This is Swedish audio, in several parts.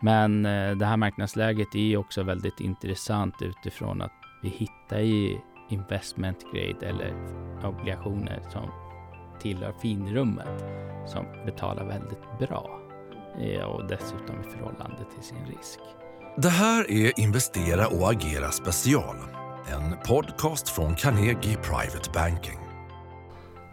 Men eh, det här marknadsläget är också väldigt intressant utifrån att vi hittar i investment grade eller obligationer som tillhör finrummet som betalar väldigt bra eh, och dessutom i förhållande till sin risk. Det här är Investera och agera special. En podcast från Carnegie Private Banking.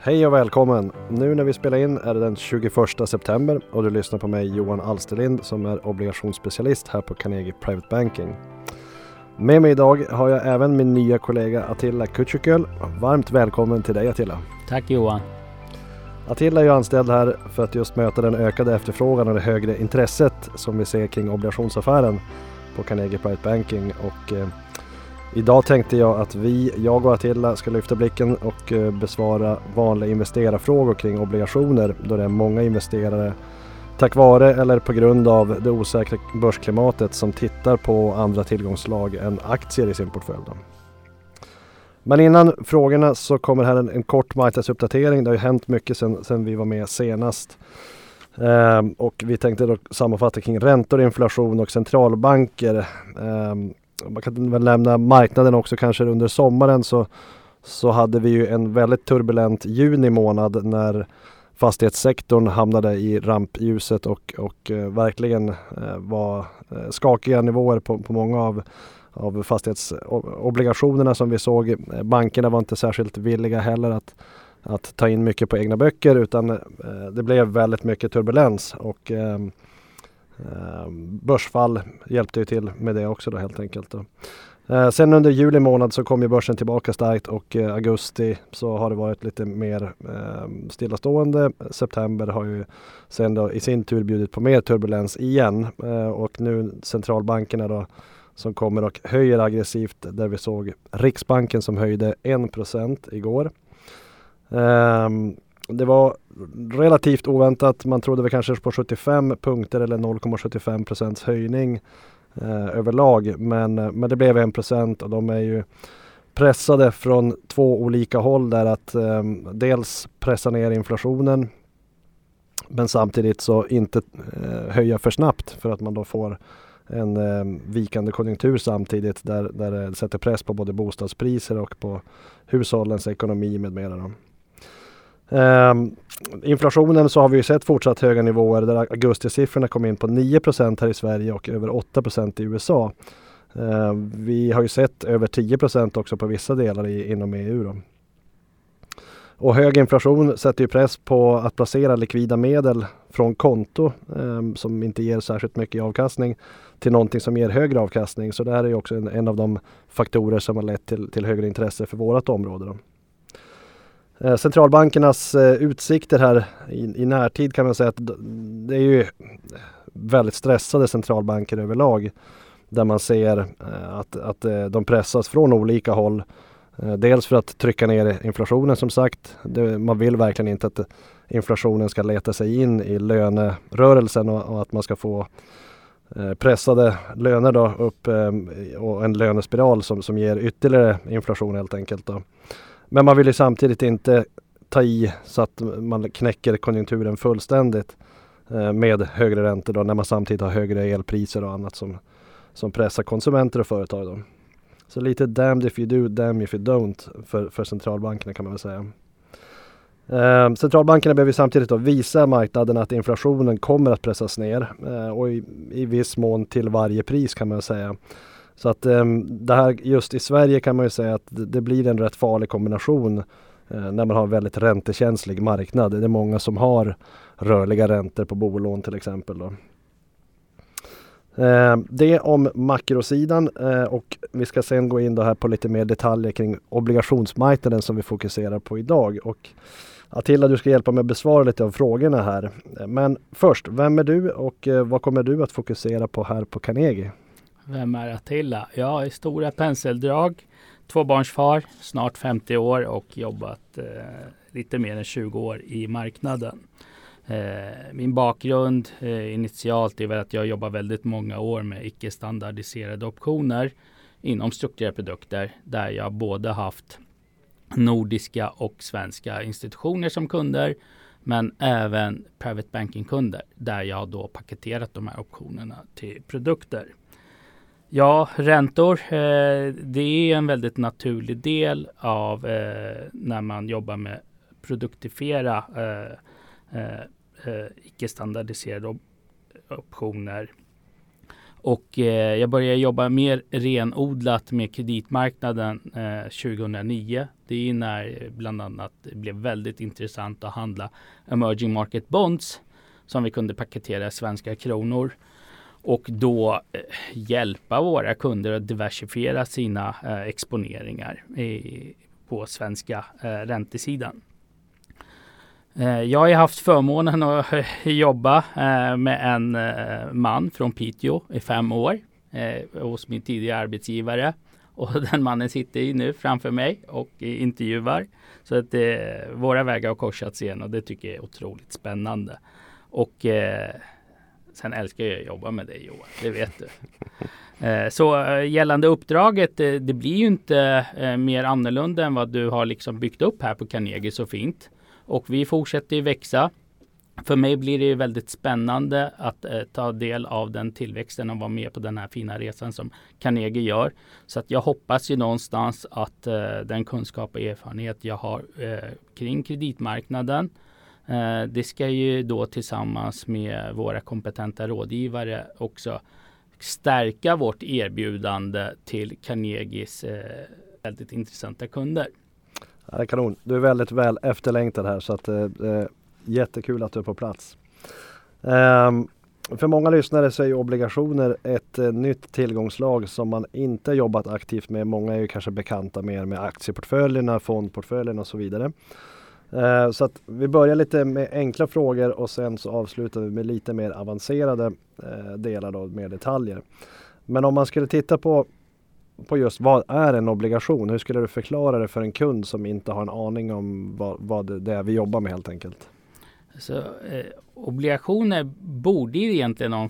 Hej och välkommen! Nu när vi spelar in är det den 21 september och du lyssnar på mig Johan Alsterlind som är obligationsspecialist här på Carnegie Private Banking. Med mig idag har jag även min nya kollega Attila Kutjuköl. Varmt välkommen till dig Attila! Tack Johan! Attila är ju anställd här för att just möta den ökade efterfrågan och det högre intresset som vi ser kring obligationsaffären på Carnegie Private Banking och eh, Idag tänkte jag att vi, jag och Attila, ska lyfta blicken och eh, besvara vanliga investerarfrågor kring obligationer då det är många investerare tack vare eller på grund av det osäkra börsklimatet som tittar på andra tillgångslag än aktier i sin portfölj. Men innan frågorna så kommer här en, en kort marknadsuppdatering. Det har ju hänt mycket sedan, sedan vi var med senast. Ehm, och vi tänkte då sammanfatta kring räntor, inflation och centralbanker. Ehm, man kan väl nämna marknaden också kanske under sommaren så, så hade vi ju en väldigt turbulent juni månad när fastighetssektorn hamnade i rampljuset och, och eh, verkligen eh, var eh, skakiga nivåer på, på många av, av fastighetsobligationerna som vi såg. Bankerna var inte särskilt villiga heller att, att ta in mycket på egna böcker utan det blev väldigt mycket turbulens och ehm, Ehm, börsfall hjälpte ju till med det också då helt enkelt. Då. Ehm, sen under juli månad så kom ju börsen tillbaka starkt och eh, augusti så har det varit lite mer ehm, stillastående. September har ju sen då i sin tur bjudit på mer turbulens igen eh, och nu centralbankerna då som kommer och höjer aggressivt där vi såg Riksbanken som höjde 1 igår. Um, det var relativt oväntat. Man trodde väl kanske på 75 punkter eller 0,75 procents höjning eh, överlag. Men, eh, men det blev 1 procent och de är ju pressade från två olika håll där att eh, dels pressa ner inflationen men samtidigt så inte eh, höja för snabbt för att man då får en eh, vikande konjunktur samtidigt där, där det sätter press på både bostadspriser och på hushållens ekonomi med mera. Då. Um, inflationen så har vi sett fortsatt höga nivåer där augustisiffrorna kom in på 9 här i Sverige och över 8% i USA. Uh, ehm, vi har ju sett över 10 också på vissa delar i, inom EU. Då. Och hög inflation sätter ju press på att placera likvida medel från konto um, som inte ger särskilt mycket i avkastning till någonting som ger högre avkastning. Så det här är också en, en av de faktorer som har lett till, till högre intresse för vårt område. Då. Eh, centralbankernas eh, utsikter här i, i närtid kan man säga att det är ju väldigt stressade centralbanker överlag. Där man ser eh, att, att de pressas från olika håll. Dels för att trycka ner inflationen som sagt. Man vill verkligen inte att inflationen ska leta sig in i lönerörelsen och, och att man ska få pressade löner då upp och en lönespiral som, som ger ytterligare inflation helt enkelt. Då. Men man vill ju samtidigt inte ta i så att man knäcker konjunkturen fullständigt eh, med högre räntor då, när man samtidigt har högre elpriser och annat som, som pressar konsumenter och företag. Då. Så lite damned if you do, damned if you don't för, för centralbankerna kan man väl säga. Eh, centralbankerna behöver samtidigt då visa marknaden att inflationen kommer att pressas ner eh, och i, i viss mån till varje pris kan man säga. Så att ehm, det här just i Sverige kan man ju säga att det, blir en rätt farlig kombination eh, när man har en väldigt räntekänslig marknad. Det är många som har rörliga räntor på bolån till exempel. Då. Ehm, det om makrosidan eh, och vi ska sen gå in då här på lite mer detaljer kring obligationsmarknaden som vi fokuserar på idag. Och Attila, du ska hjälpa mig att besvara lite av frågorna här. Men först, vem är du och eh, vad kommer du att fokusera på här på Carnegie? Vem är Attila? Ja, i stora penseldrag. Tvåbarnsfar, snart 50 år och jobbat eh, lite mer än 20 år i marknaden. Eh, min bakgrund eh, initialt är väl att jag jobbar väldigt många år med icke standardiserade optioner inom strukturerade produkter där jag både haft nordiska och svenska institutioner som kunder Men även private banking-kunder där jag då paketerat de här optionerna till produkter. Ja, räntor. Eh, det är en väldigt naturlig del av eh, när man jobbar med produktifiera eh, eh, eh icke standardiserade op optioner. Och eh, jag började jobba mer renodlat med kreditmarknaden eh, 2009. Det är när eh, bland annat det blev väldigt intressant att handla emerging market bonds som vi kunde paketera i svenska kronor och då eh, hjälpa våra kunder att diversifiera sina eh, exponeringar i, på svenska eh, räntesidan. Eh, jag har haft förmånen att eh, jobba eh, med en eh, man från Piteå i fem år eh, hos min tidigare arbetsgivare. Och den mannen sitter ju nu framför mig och intervjuar. Så att våra vägar har korsats igen och det tycker jag är otroligt spännande. Och Sen älskar jag att jobba med dig Johan, det vet du. Eh, så eh, gällande uppdraget, eh, det, blir ju inte mer annorlunda än vad du har liksom byggt upp här på Carnegie så fint. Och vi fortsätter ju växa. För mig blir det ju väldigt spännande att eh, ta del av den tillväxten och vara med på den här fina resan som Carnegie gör. Så att jag hoppas ju någonstans att eh, den kunskap och erfarenhet jag har eh, kring kreditmarknaden Eh, det ska ju då tillsammans med våra kompetenta rådgivare också stärka vårt erbjudande till Carnegies eh, väldigt intressanta kunder. Ja, det är kanon. Du är väldigt väl efterlängtad här så att eh, det eh, är jättekul att du är på plats. Ehm, för många lyssnare så är obligationer ett nytt tillgångslag som man inte jobbat aktivt med. Många är ju kanske bekanta mer med aktieportföljerna, fondportföljerna och så vidare. Eh, så att vi börjar lite med enkla frågor och sen så avslutar vi med lite mer avancerade eh, delar då med detaljer. Men om man skulle titta på, på just vad är en obligation? Hur skulle du förklara det för en kund som inte har en aning om vad, vad det är vi jobbar med helt enkelt? Så, eh, obligationer borde egentligen de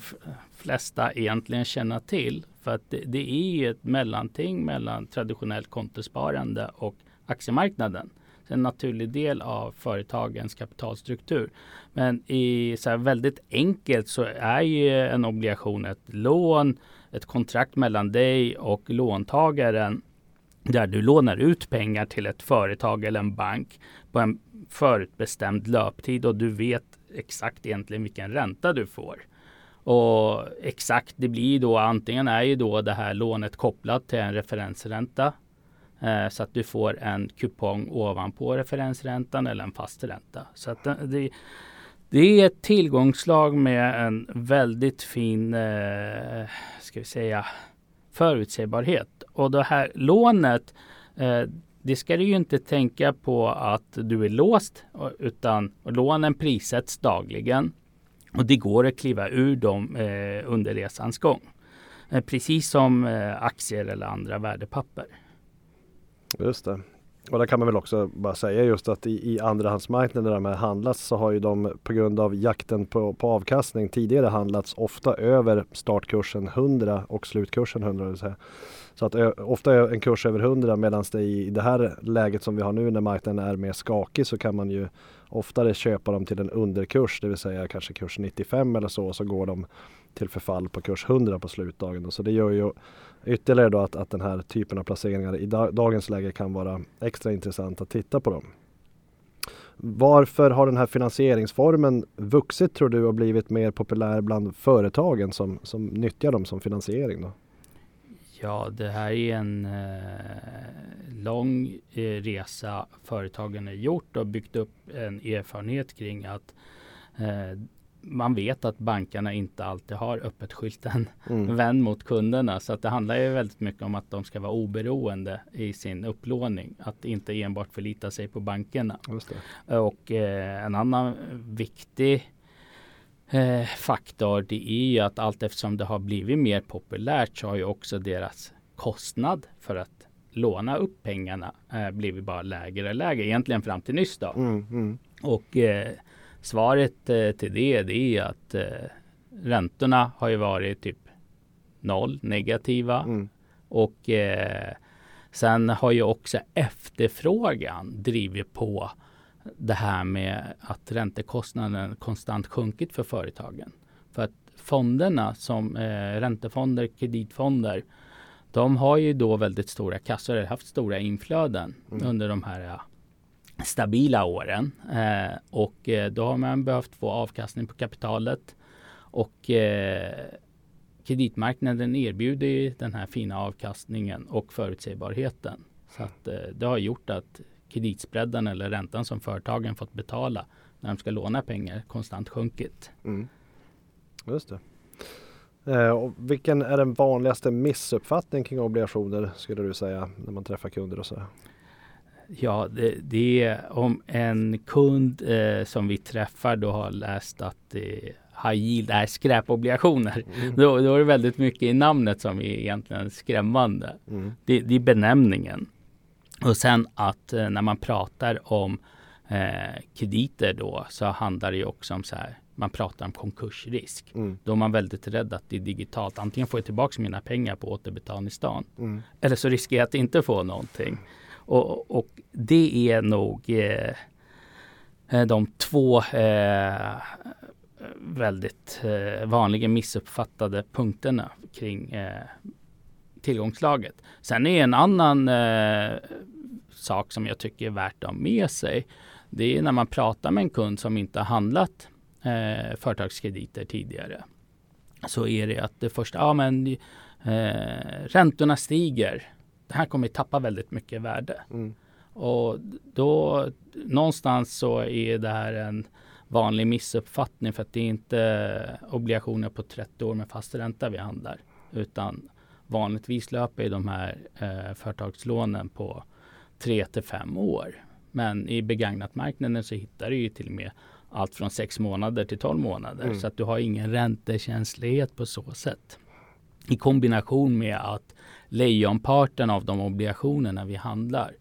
flesta egentligen känna till. För att det, det är ett mellanting mellan traditionellt kontosparande och aktiemarknaden en naturlig del av företagens kapitalstruktur. Men i så väldigt enkelt så är ju en obligation ett lån, ett kontrakt mellan dig och låntagaren där du lånar ut pengar till ett företag eller en bank på en förutbestämd löptid och du vet exakt egentligen vilken ränta du får. Och exakt, det blir då antingen är ju då det här lånet kopplat till en referensränta Eh, så att du får en kupong ovanpå referensräntan eller en fast ränta. Så att eh, det, det är ett tillgångslag med en väldigt fin, eh, ska vi säga, förutsägbarhet. Och det här lånet, eh, det ska du ju inte tänka på att du är låst utan lånen prissätts dagligen och det går att kliva ur dem eh, under resans gång. Eh, precis som eh, aktier eller andra värdepapper. Just det. Och där kan man väl också bara säga just att i, i andrahandsmarknaden där de här handlas så har ju de på grund av jakten på, på avkastning tidigare handlats ofta över startkursen 100 och slutkursen 100. Vill säga. Så att ö, ofta är en kurs över 100 medan det i det här läget som vi har nu när marknaden är mer skakig så kan man ju oftare köpa dem till en underkurs, det vill säga kanske kurs 95 eller så, så går de till förfall på kurs 100 på slutdagen. Så det gör ju ytterligare då att, att den här typen av placeringar i dagens läge kan vara extra intressant att titta på dem. Varför har den här finansieringsformen vuxit tror du och blivit mer populär bland företagen som, som nyttjar dem som finansiering? Då? Ja, det här är en eh, lång eh, resa företagen har gjort och byggt upp en erfarenhet kring att eh, man vet att bankerna inte alltid har öppet skylten mm. vänd mot kunderna. Så att det handlar ju väldigt mycket om att de ska vara oberoende i sin upplåning. Att inte enbart förlita sig på bankerna. Och eh, en annan viktig eh, faktor det är ju att allt eftersom det har blivit mer populärt så har ju också deras kostnad för att låna upp pengarna eh, blivit bara lägre och lägre. Egentligen fram till nyss då. Mm, mm. Och eh, Svaret eh, till det, det är att eh, räntorna har ju varit typ noll negativa. Mm. Och eh, sen har ju också efterfrågan drivit på det här med att räntekostnaden konstant sjunkit för företagen. För att fonderna som eh, räntefonder, kreditfonder, de har ju då väldigt stora kassor, haft stora inflöden mm. under de här stabila åren. Eh, och eh, då har man behövt få avkastning på kapitalet. Och eh, kreditmarknaden erbjuder den här fina avkastningen och förutsägbarheten. Så att, eh, det har gjort att kreditspreaden eller räntan som företagen fått betala när de ska låna pengar konstant sjunkit. Mm. Just det. Eh, och vilken är den vanligaste missuppfattningen kring obligationer skulle du säga när man träffar kunder och så? Ja, det, det är om en kund eh, som vi träffar då har läst att eh, high yield är skräpobligationer. Mm. Då, då är det väldigt mycket i namnet som är egentligen skrämmande. Mm. Det, det är benämningen. Och sen att eh, när man pratar om eh, krediter då så handlar det ju också om så här man pratar om konkursrisk. Mm. Då är man väldigt rädd att det är digitalt. Antingen får jag tillbaka mina pengar på återbetalningsdagen mm. eller så riskerar jag att inte få någonting. Och, och det är nog eh, eh, de två eh, väldigt eh, vanliga missuppfattade punkterna kring eh, tillgångslaget. Sen är en annan eh, sak som jag tycker är värt att ha med sig. Det är när man pratar med en kund som inte har handlat eh, företagskrediter tidigare. Så är det att det första, ja men eh, räntorna stiger. Det här kommer tappa väldigt mycket värde. Mm. Och då någonstans så är det här en vanlig missuppfattning för att det är inte obligationer på 30 år med fast ränta vi handlar. Utan vanligtvis löper de här eh, företagslånen på 3 till 5 år. Men i begagnatmarknaden så hittar du ju till och med allt från 6 månader till 12 månader. Mm. Så att du har ingen räntekänslighet på så sätt. I kombination med att lejonparten av de obligationerna vi handlar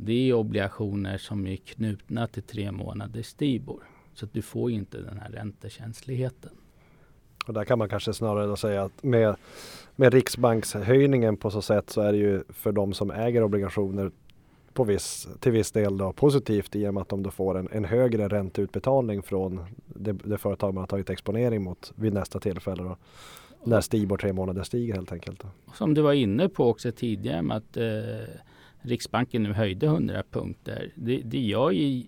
det är obligationer som är knutna till tre månaders Stibor. Så att du får inte den här räntekänsligheten. Och där kan man kanske snarare säga att med, med Riksbankshöjningen på så sätt så är det ju för de som äger obligationer på viss, till viss del då positivt i och med att de då får en, en högre ränteutbetalning från det, det, företag man har tagit exponering mot vid nästa tillfälle. Då, när Stibor tre månader stiger helt enkelt. Som du var inne på också tidigare med att eh, Riksbanken nu höjde 100 punkter. Det, det gör ju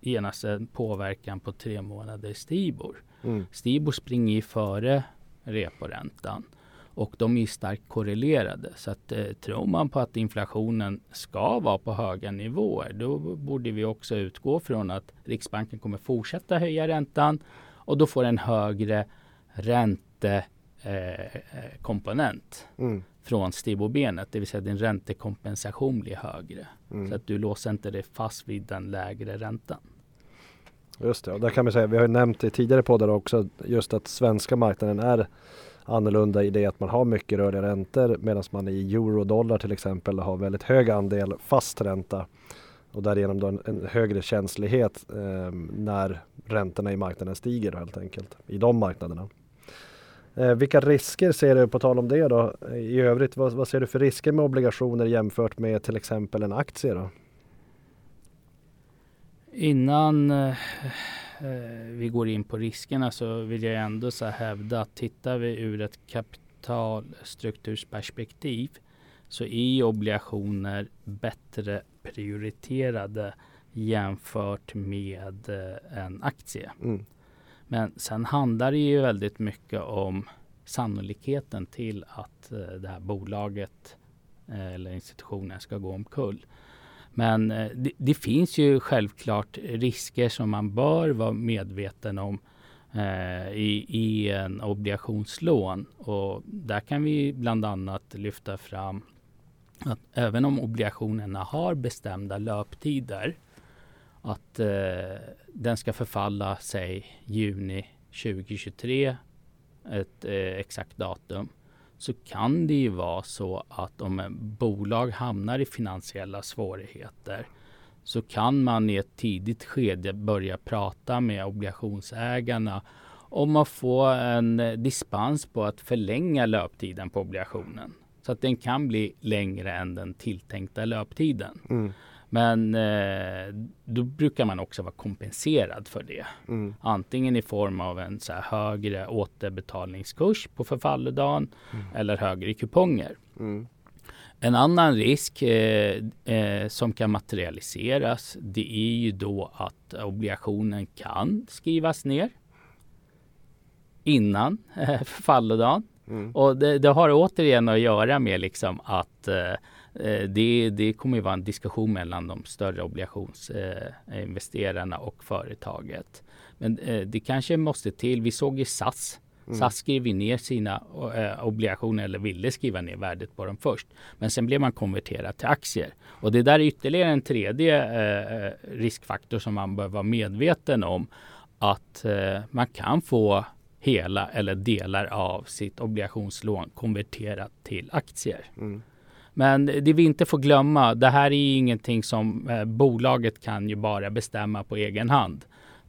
genast en påverkan på tre månader Stibor. Mm. Stibor springer ju före reporäntan och de är starkt korrelerade. Så att, eh, tror man på att inflationen ska vara på höga nivåer då borde vi också utgå från att Riksbanken kommer fortsätta höja räntan och då får en högre räntekomponent eh, mm. från Stibor-benet. Det vill säga din räntekompensation blir högre. Mm. Så att du låser inte dig fast vid den lägre räntan. Just det, och där kan vi säga, vi har nämnt i tidigare poddar också just att svenska marknaden är annorlunda i det att man har mycket rörliga räntor medan man i euro och dollar till exempel har väldigt hög andel fast ränta och därigenom då en, en högre känslighet eh, när räntorna i marknaden stiger helt enkelt i de marknaderna. Eh, vilka risker ser du, på tal om det då, i övrigt, vad, vad ser du för risker med obligationer jämfört med till exempel en aktie? Då? Innan eh, eh, vi går in på riskerna så vill jag ändå så hävda att tittar vi ur ett kapitalstruktursperspektiv så är obligationer bättre prioriterade jämfört med eh, en aktie. Mm. Men sen handlar det ju väldigt mycket om sannolikheten till att eh, det här bolaget eh, eller institutionen ska gå omkull. Men eh, det, det, finns ju självklart risker som man bör vara medveten om eh, i, i en obligationslån. Och där kan vi bland annat lyfta fram att även om obligationerna har bestämda löptider att eh, den ska förfalla, säg juni 2023, ett eh, exakt datum så kan det ju vara så att om ett bolag hamnar i finansiella svårigheter så kan man i ett tidigt skede börja prata med obligationsägarna om att få en eh, dispens på att förlänga löptiden på obligationen. Så att den kan bli längre än den tilltänkta löptiden. Mm. Men eh, då brukar man också vara kompenserad för det. Mm. Antingen i form av en så högre återbetalningskurs på förfallodagen mm. eller högre kuponger. Mm. En annan risk eh, eh, som kan materialiseras det är ju då att obligationen kan skrivas ner innan eh, förfallodagen. Mm. Och det, det, har återigen att göra med liksom att eh, det, det kommer att vara en diskussion mellan de större obligationsinvesterarna och företaget. Men eh, det kanske måste till. Vi såg i SAS Mm. SAS skrev ner sina eh, obligationer eller ville skriva ner värdet på dem först. Men sen blev man konverterad till aktier. Och det där är ytterligare en tredje eh, riskfaktor som man bör vara medveten om. Att eh, man kan få hela eller delar av sitt obligationslån konverterat till aktier. Mm. Men det vi inte får glömma, det här är ingenting som eh, bolaget kan ju bara bestämma på egen hand.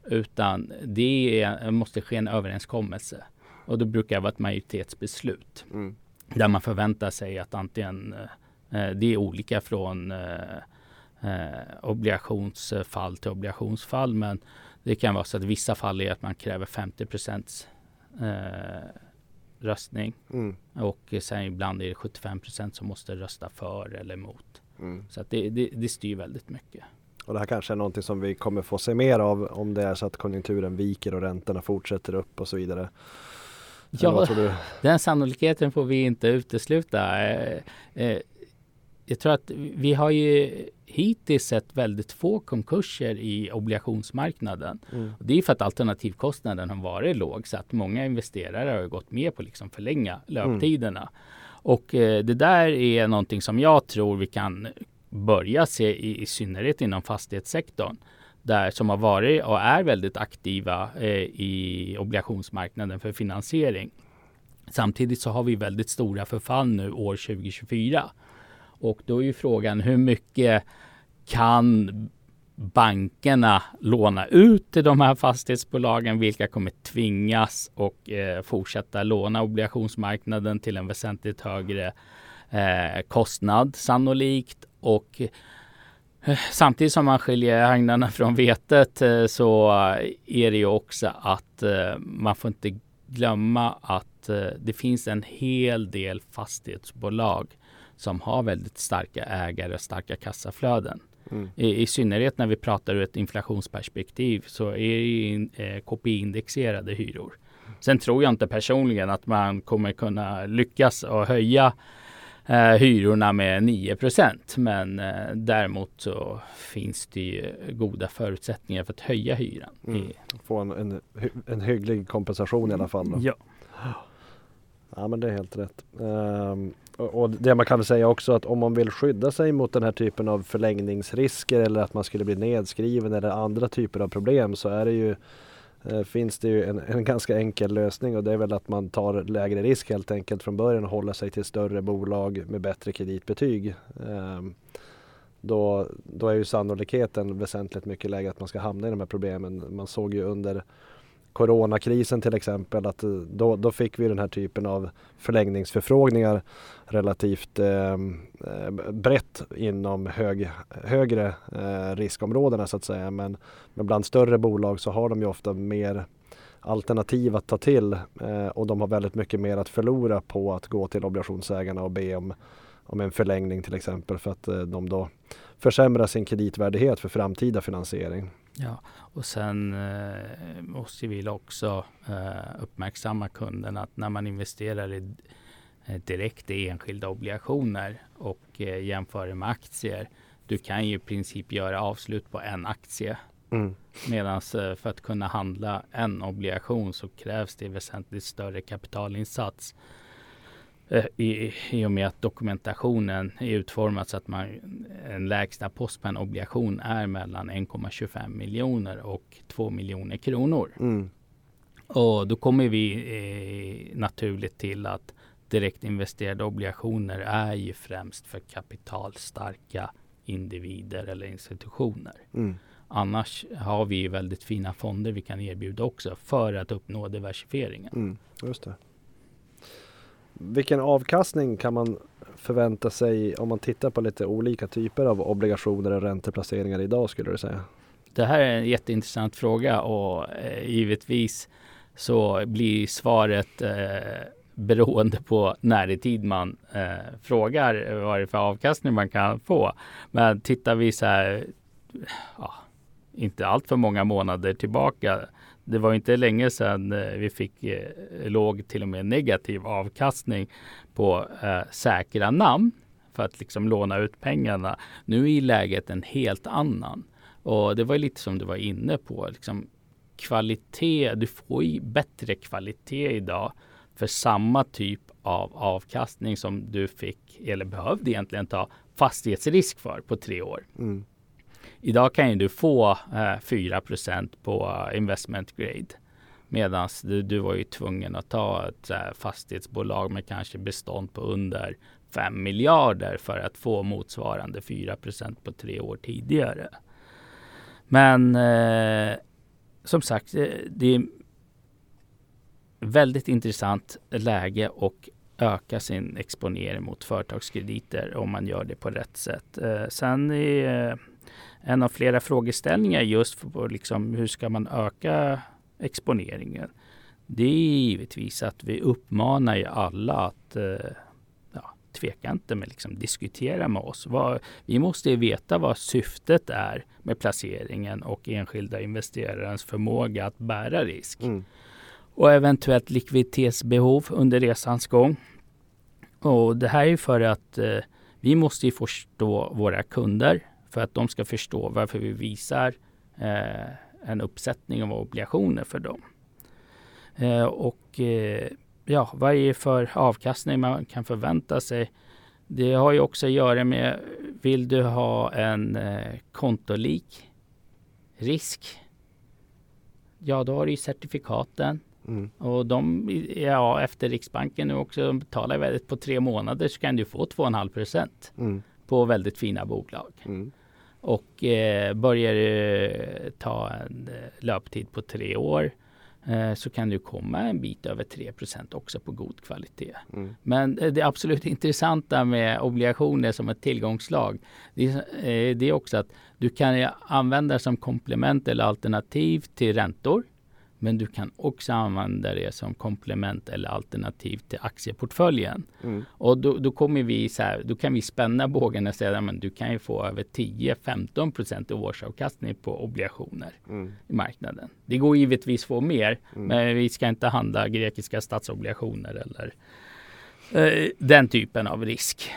Utan det är, måste ske en överenskommelse. Och då brukar det vara ett majoritetsbeslut. Mm. Där man förväntar sig att antingen, eh, det är olika från eh, eh obligationsfall till obligationsfall. Men det kan vara så att vissa fall är att man kräver 50 procents eh, röstning. Mm. Och sen ibland är det 75 procent som måste rösta för eller emot. Mm. Så att det, det, det styr väldigt mycket. Och det här kanske är någonting som vi kommer få se mer av om det är så att konjunkturen viker och räntorna fortsätter upp och så vidare. Ja, den sannolikheten får vi inte utesluta. Eh, eh, jag tror att vi har ju hittills sett väldigt få konkurser i obligationsmarknaden. Mm. det är för att alternativkostnaden har varit låg så att många investerare har gått med på att liksom förlänga löptiderna. Mm. Och eh, det där är någonting som jag tror vi kan börja se i, i synnerhet inom fastighetssektorn där som har varit och är väldigt aktiva eh, i obligationsmarknaden för finansiering. Samtidigt så har vi väldigt stora förfall nu år 2024 och då är ju frågan hur mycket kan bankerna låna ut till de här fastighetsbolagen? Vilka kommer tvingas och eh, fortsätta låna obligationsmarknaden till en väsentligt högre eh, kostnad sannolikt? Och eh, samtidigt som man skiljer agnarna från vetet eh, så är det ju också att eh, man får inte glömma att eh, det finns en hel del fastighetsbolag som har väldigt starka ägare och starka kassaflöden. Mm. I, I, synnerhet när vi pratar ur ett inflationsperspektiv så är det eh, KPI-indexerade hyror. Sen tror jag inte personligen att man kommer kunna lyckas och höja eh, hyrorna med 9% men eh, däremot så finns det ju goda förutsättningar för att höja hyran. Mm. Få en, en, en hygglig kompensation i alla fall. Då. Ja. Ja men det är helt rätt. Um, och det man kan säga också att om man vill skydda sig mot den här typen av förlängningsrisker eller att man skulle bli nedskriven eller andra typer av problem så är det ju eh, finns det ju en, en, ganska enkel lösning och det är väl att man tar lägre risk helt enkelt från början och håller sig till större bolag med bättre kreditbetyg. Ehm, då, då är ju sannolikheten väsentligt mycket lägre att man ska hamna i de här problemen. Man såg ju under coronakrisen till exempel att eh, då, då fick vi den här typen av förlängningsförfrågningar relativt eh, eh, brett inom hög, högre eh, riskområdena så att säga. Men, men bland större bolag så har de ju ofta mer alternativ att ta till eh, och de har väldigt mycket mer att förlora på att gå till obligationsägarna och be om, om en förlängning till exempel för att eh, de då försämrar sin kreditvärdighet för framtida finansiering. Ja, och sen eh, måste vi också eh, uppmärksamma kunden att när man investerar i, eh, direkt i enskilda obligationer och eh, jämför med aktier. Du kan ju i princip göra avslut på en aktie. Mm. Medan eh, för att kunna handla en obligation så krävs det väsentligt större kapitalinsats. Eh, i, i och med att dokumentationen är utformad så att man, en lägsta post på en obligation är mellan 1,25 miljoner och 2 miljoner kronor. Mm. Och då kommer vi eh, naturligt till att direktinvesterade obligationer är ju främst för kapitalstarka individer eller institutioner. Mm. Annars har vi väldigt fina fonder vi kan erbjuda också för att uppnå diversifieringen. Mm, just det. Vilken avkastning kan man förvänta sig om man tittar på lite olika typer av obligationer och ränteplaceringar idag skulle du säga? Det här är en jätteintressant fråga och eh, givetvis så blir svaret eh, beroende på när i tid man eh, frågar vad det är för avkastning man kan få. Men tittar vi så här, ja, inte allt för många månader tillbaka. Det var inte länge sedan eh, vi fick eh, låg till och med negativ avkastning på eh, säkra namn för att liksom låna ut pengarna. Nu är läget en helt annan. Och det var lite som du var inne på. Liksom, kvalitet, du får ju bättre kvalitet idag för samma typ av avkastning som du fick eller behövde egentligen ta fastighetsrisk för på tre år. Mm. Idag kan ju du få eh, 4 på eh, investment grade. Medan du, du var ju tvungen att ta ett eh, fastighetsbolag med kanske bestånd på under 5 miljarder för att få motsvarande 4% på tre år tidigare. Men eh, som sagt, eh, det är väldigt intressant läge och öka sin exponering mot företagskrediter om man gör det på rätt sätt. Eh, sen är eh, en av flera frågeställningar just för liksom, hur ska man öka exponeringen? Det är givetvis att vi uppmanar ju alla att eh, ja, tveka inte med liksom diskutera med oss. Vad, vi måste veta vad syftet är med placeringen och enskilda investerarens förmåga att bära risk. Mm. Och eventuellt likviditetsbehov under resans gång. Och det här är för att eh, vi måste förstå våra kunder för att de ska förstå varför vi visar eh, en uppsättning av obligationer för dem. Eh, och eh, ja, vad är det för avkastning man kan förvänta sig? Det har ju också att göra med, vill du ha en eh, kontolik risk? Ja, då har du ju certifikaten. Mm. Och de, ja, efter Riksbanken nu också betalar väldigt på tre månader så kan du få 2,5 procent mm. på väldigt fina bolag. Mm. Och eh, börjar du ta en eh, löptid på tre år eh, så kan du komma en bit över 3% också på god kvalitet. Mm. Men eh, det absolut intressanta med obligationer som ett tillgångslag det, eh, det är också att du kan använda som komplement eller alternativ till räntor. Men du kan också använda det som komplement eller alternativ till aktieportföljen. Mm. Och då, då, kommer vi så här, då kan vi spänna bågen och säga att du kan ju få över 10-15 procent i årsavkastning på obligationer mm. i marknaden. Det går givetvis att få mer, mm. men vi ska inte handla grekiska statsobligationer eller eh, den typen av risk.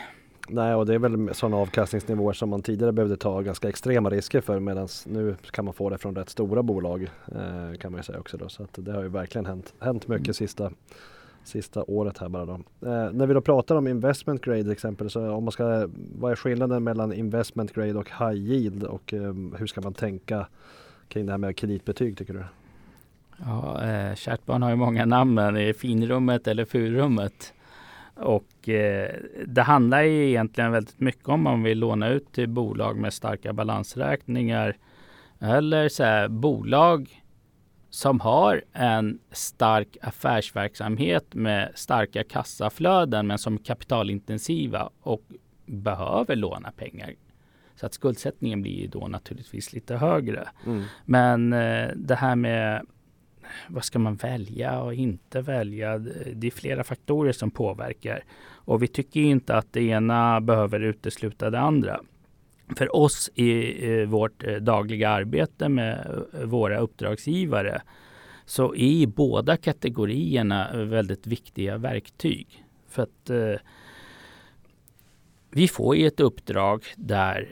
Nej, och det är väl sådana avkastningsnivåer som man tidigare behövde ta ganska extrema risker för medan nu kan man få det från rätt stora bolag eh, kan man ju säga också då. Så att det har ju verkligen hänt, hänt mycket mm. sista, sista året här bara då. Eh, när vi då pratar om investment grade till exempel, så om man ska, vad är skillnaden mellan investment grade och high yield och eh, hur ska man tänka kring det här med kreditbetyg tycker du? Ja, eh, kärt barn har ju många namn, är det finrummet eller furrummet? Och eh, det handlar ju egentligen väldigt mycket om man vill låna ut till bolag med starka balansräkningar eller så här, bolag som har en stark affärsverksamhet med starka kassaflöden men som är kapitalintensiva och behöver låna pengar. Så att skuldsättningen blir ju då naturligtvis lite högre. Mm. Men eh, det här med vad ska man välja och inte välja? Det är flera faktorer som påverkar och vi tycker inte att det ena behöver utesluta det andra. För oss i vårt eh, dagliga arbete med eh, våra uppdragsgivare så är båda kategorierna väldigt viktiga verktyg. För att eh, vi får ju ett uppdrag där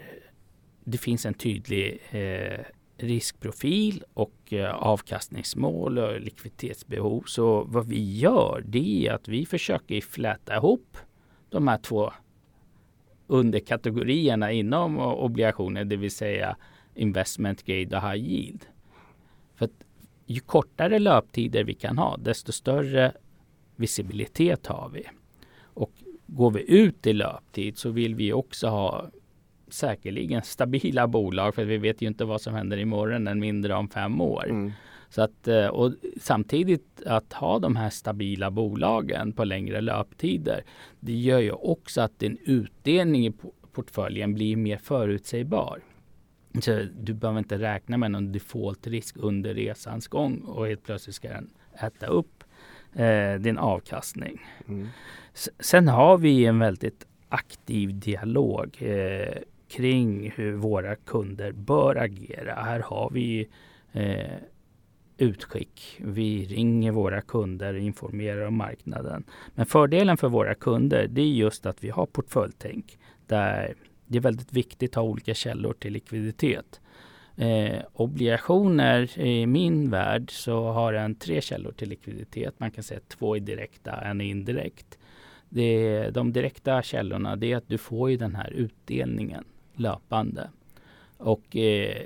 det finns en tydlig eh, riskprofil och eh, avkastningsmål och likviditetsbehov. Så vad vi gör det är att vi försöker fläta ihop de här två underkategorierna inom obligationer, det vill säga investment grade och high yield. För att ju kortare löptider vi kan ha, desto större visibilitet har vi. Och går vi ut i löptid så vill vi också ha säkerligen stabila bolag för vi vet ju inte vad som händer imorgon än mindre om fem år. Mm. Så att, eh, och samtidigt att ha de här stabila bolagen på längre löptider, det gör ju också att din utdelning i portföljen blir mer förutsägbar. Så du behöver inte räkna med någon defaultrisk under resans gång och helt plötsligt ska den äta upp eh, din avkastning. Mm. Sen har vi en väldigt aktiv dialog eh, kring hur våra kunder bör agera. Här har vi eh, utskick. Vi ringer våra kunder och informerar om marknaden. Men fördelen för våra kunder det är just att vi har portföljtänk där det är väldigt viktigt att ha olika källor till likviditet. Eh, obligationer i min värld så har den tre källor till likviditet. Man kan säga två är direkta, en är indirekt. Det, de direkta källorna det är att du får ju den här utdelningen löpande. Och eh,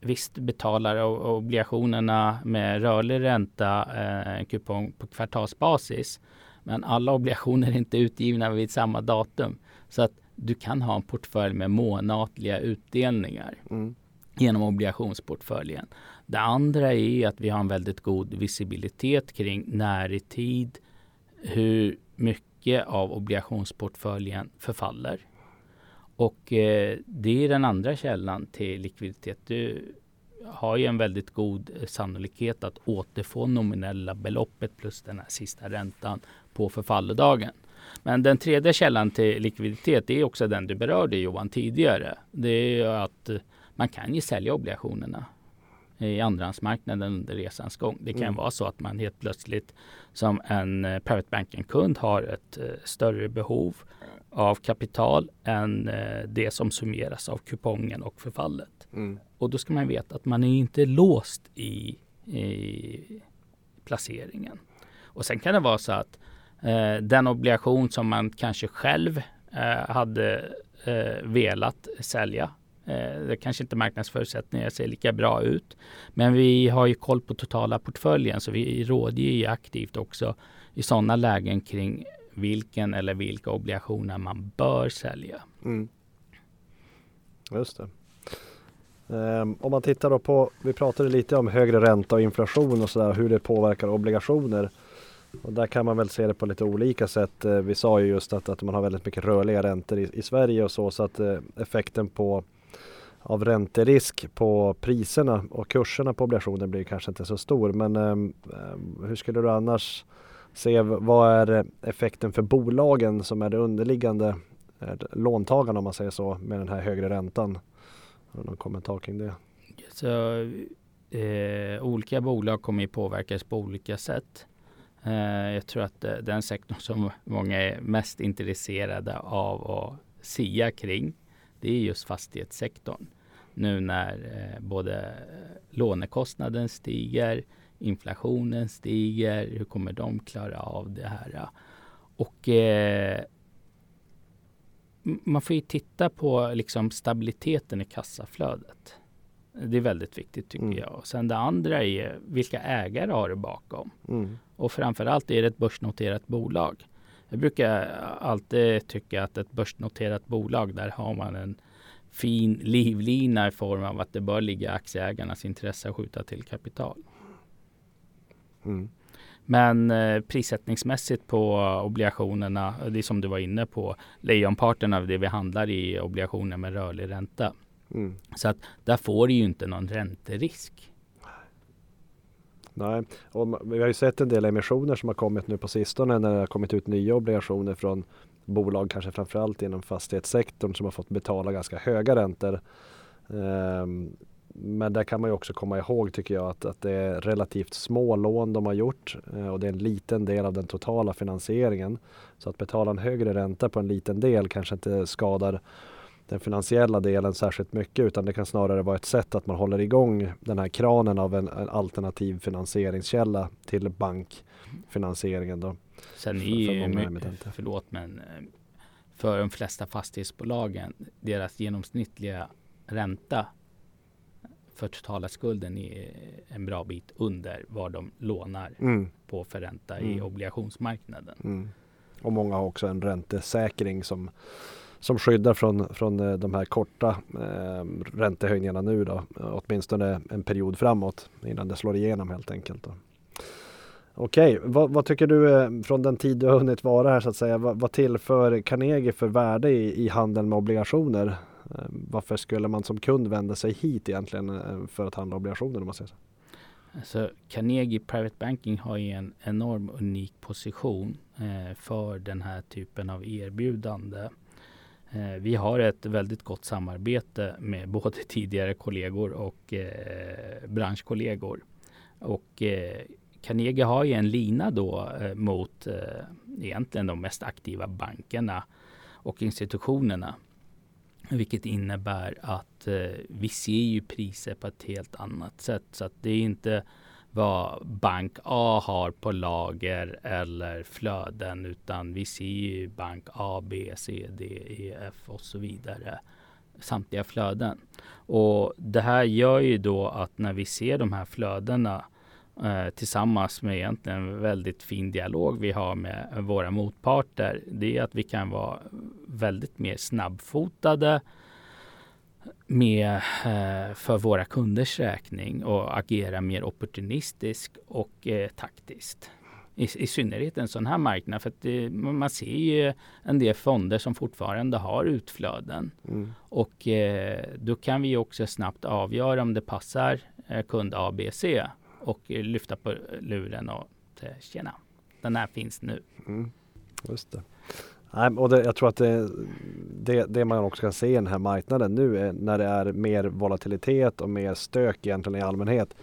visst betalar obligationerna med rörlig ränta eh, kupong på kvartalsbasis. Men alla obligationer är inte utgivna vid samma datum. Så att du kan ha en portfölj med månatliga utdelningar mm. genom obligationsportföljen. Det andra är att vi har en väldigt god visibilitet kring när i tid hur mycket av obligationsportföljen förfaller. Och eh, det är den andra källan till likviditet. Du har ju en väldigt god eh, sannolikhet att återfå nominella beloppet plus den här sista räntan på förfallodagen. Men den tredje källan till likviditet är också den du berörde Johan tidigare. Det är att eh, man kan ju sälja obligationerna i andrahandsmarknaden under resans gång. Det kan mm. vara så att man helt plötsligt som en eh, private banking-kund har ett eh, större behov av kapital än eh, det som summeras av kupongen och förfallet. Mm. Och då ska man veta att man är inte låst i, i placeringen. Och sen kan det vara så att eh, den obligation som man kanske själv eh, hade eh, velat sälja eh, det kanske inte marknadsförutsättningar ser lika bra ut. Men vi har ju koll på totala portföljen så vi rådger aktivt också i sådana lägen kring vilken eller vilka obligationer man bör sälja. Mm. Just det. Um, om man tittar då på, vi pratade lite om högre ränta och inflation och sådär, hur det påverkar obligationer. Och där kan man väl se det på lite olika sätt. Eh, vi sa ju just att, att man har väldigt mycket rörliga räntor i, i Sverige och så, så att eh, effekten på av ränterisk på priserna och kurserna på obligationer blir kanske inte så stor. Men ehm, ehm, hur skulle du annars se vad är effekten för bolagen som är det underliggande eh, låntagarna om man säger så med den här högre räntan. Har du någon kommentar kring det? Så, eh, olika bolag kommer ju påverkas på olika sätt. Eh, jag tror att eh, den sektorn som många är mest intresserade av att sia kring det är just fastighetssektorn. Nu när eh, både lånekostnaden stiger, inflationen stiger, hur kommer de klara av det här? Och eh, man får ju titta på liksom stabiliteten i kassaflödet. Det är väldigt viktigt tycker mm. jag. Och sen det andra är vilka ägare har du bakom? Mm. Och framförallt är det ett börsnoterat bolag. Jag brukar alltid tycka att ett börsnoterat bolag, där har man en fin livlina i form av att det bör ligga aktieägarnas intresse att skjuta till kapital. Mm. Men eh, prissättningsmässigt på obligationerna, det är som du var inne på, lejonparten av det vi handlar i obligationer med rörlig ränta. Mm. Så att där får du ju inte någon ränterisk. Nej, och vi har ju sett en del emissioner som har kommit nu på sistone när det har kommit ut nya obligationer från bolag, kanske framförallt inom fastighetssektorn som har fått betala ganska höga räntor. Ehm, men där kan man ju också komma ihåg tycker jag att, att det är relativt små lån de har gjort eh, och det är en liten del av den totala finansieringen. Så att betala en högre ränta på en liten del kanske inte skadar den finansiella delen särskilt mycket utan det kan snarare vara ett sätt att man håller igång den här kranen av en, en alternativ finansieringskälla till bankfinansieringen. Då. Sen är ju, för förlåt men eh, för de flesta fastighetsbolagen, deras genomsnittliga ränta för totala skulden är en bra bit under vad de lånar mm. på för ränta mm. i obligationsmarknaden. Mm. Och många har också en räntesäkring som som skyddar från, från eh, de här korta eh, räntehöjningarna nu då. Åtminstone en period framåt innan det slår igenom helt enkelt. Då. Okej, vad, vad, tycker du eh, från den tid du har hunnit vara här så att säga? Vad, vad tillför Carnegie för värde i, i handeln med obligationer? Eh, varför skulle man som kund vända sig hit egentligen eh, för att handla obligationer om man säger så? Alltså, Carnegie Private Banking har ju en enorm unik position eh, för den här typen av erbjudande. Eh, vi har ett väldigt gott samarbete med både tidigare kollegor och eh, branschkollegor. Och eh, Carnegie har ju en lina då eh, mot eh, egentligen de mest aktiva bankerna och institutionerna. Vilket innebär att eh, vi ser ju priser på ett helt annat sätt. Så att det är inte vad bank A har på lager eller flöden utan vi ser ju bank A, B, C, D, E, F och så vidare. Samtliga flöden. Och det här gör ju då att när vi ser de här flödena eh, tillsammans med egentligen väldigt fin dialog vi har med våra motparter. Det är att vi kan vara väldigt mer snabbfotade med, eh, för våra kunders räkning och agera mer opportunistiskt och eh, taktiskt. I, I synnerhet en sån här marknad för att det, man ser ju en del fonder som fortfarande har utflöden. Mm. Och eh, då kan vi också snabbt avgöra om det passar kund A, B, C och lyfta på luren och tjena, den här finns nu. Mm. Just det. Nej, och det, jag tror att det, det, det, man också kan se i den här marknaden nu är när det är mer volatilitet och mer stök egentligen i allmänhet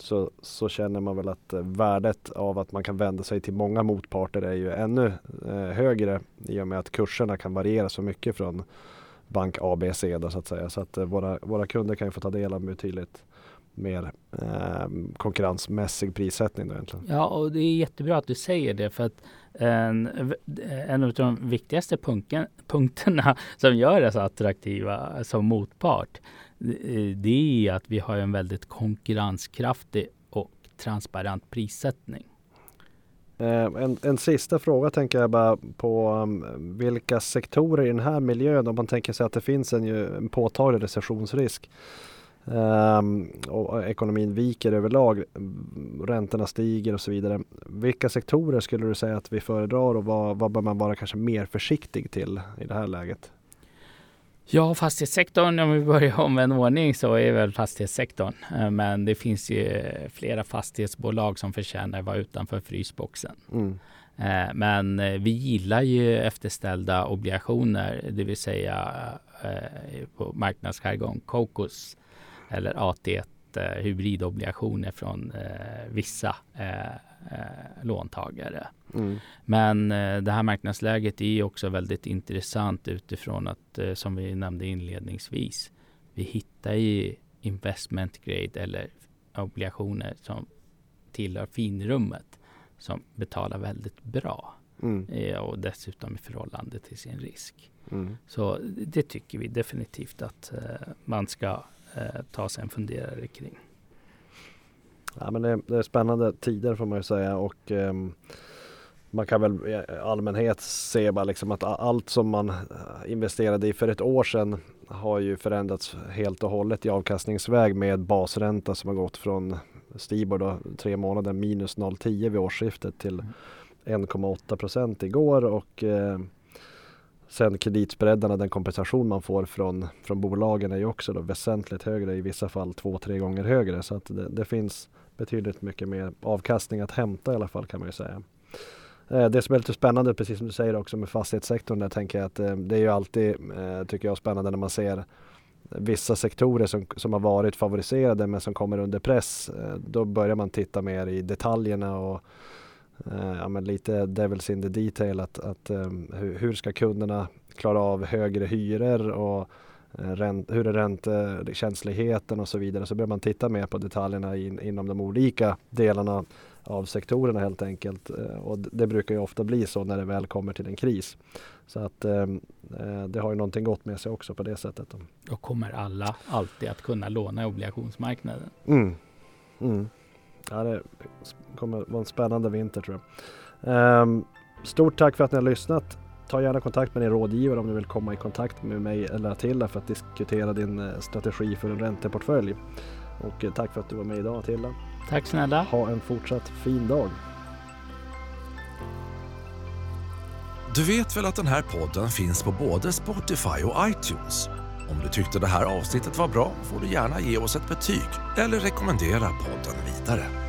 så, så känner man väl att eh, värdet av att man kan vända sig till många motparter är ju ännu eh, högre i och med att kurserna kan variera så mycket från bank A, B, C då, så att säga. Så att eh, våra, våra kunder kan ju få ta del av betydligt mer eh, konkurrensmässig prissättning. Då egentligen. Ja, och det är jättebra att du säger det för att en, en av de viktigaste punkten, punkterna som gör oss attraktiva som motpart det är att vi har en väldigt konkurrenskraftig och transparent prissättning. Eh, en, en sista fråga tänker jag bara på um, vilka sektorer i den här miljön om man tänker sig att det finns en, en påtaglig recessionsrisk Um, och ekonomin viker överlag, räntorna stiger och så vidare. Vilka sektorer skulle du säga att vi föredrar och vad, vad bör man vara kanske mer försiktig till i det här läget? Ja, fastighetssektorn, om vi börjar om en ordning så är väl fastighetssektorn. Ehm, men det finns ju flera fastighetsbolag som förtjänar att vara utanför frysboxen. Mm. Ehm, men eh, vi gillar ju efterställda obligationer, det vill säga eh, på marknadsjargong, COCOS eller AT1 eh, från eh, vissa eh, låntagare. Mm. Men det här marknadsläget är också väldigt intressant utifrån att som vi nämnde inledningsvis. Vi hittar ju investment grade eller obligationer som tillhör finrummet som betalar väldigt bra. Mm. och dessutom i förhållande till sin risk. Mm. Så det tycker vi definitivt att man ska eh, ta sig en funderare kring. Ja, men det, det, är spännande tider får man ju säga och eh, man kan väl i allmänhet se bara liksom att allt som man eh, investerade i för ett år sedan har ju förändrats helt och hållet i avkastningsväg med basränta som har gått från Stibor då, tre månader minus 0,10 vid årsskiftet till 1,8 mm. procent igår och eh, Sen kreditspreadarna, den kompensation man får från, från bolagen är ju också då väsentligt högre, i vissa fall två, tre gånger högre. Så att det, det finns betydligt mycket mer avkastning att hämta i alla fall kan man ju säga. Eh, det som är lite spännande, precis som du säger också med fastighetssektorn, där tänker jag att eh, det är ju alltid, eh, tycker jag, spännande när man ser vissa sektorer som, som har varit favoriserade men som kommer under press. Då börjar man titta mer i detaljerna och ja, men lite devils in the detail. Att, att um, hur, hur, ska kunderna klara av högre hyror och uh, ränt, hur är räntekänsligheten och så vidare. Så börjar man titta mer på detaljerna in, inom de olika delarna av sektorerna helt enkelt. Och det brukar ju ofta bli så när det väl kommer till en kris. Så att uh, det har ju någonting gott med sig också på det sättet. Då kommer alla alltid att kunna låna i obligationsmarknaden. Mm. Mm. Ja, det kommer vara en spännande vinter tror jag. Um, stort tack för att ni har lyssnat. ta gärna kontakt med din rådgivare om du vill komma i kontakt med mig eller Attila för att diskutera din eh, strategi för en ränteportfölj. Och eh, tack för att du var med idag Attila. Tack snälla. Ha en fortsatt fin dag. Du vet väl att den här podden finns på både Spotify och iTunes? Om du tyckte det här avsnittet var bra får du gärna ge oss ett betyg eller rekommendera podden vidare.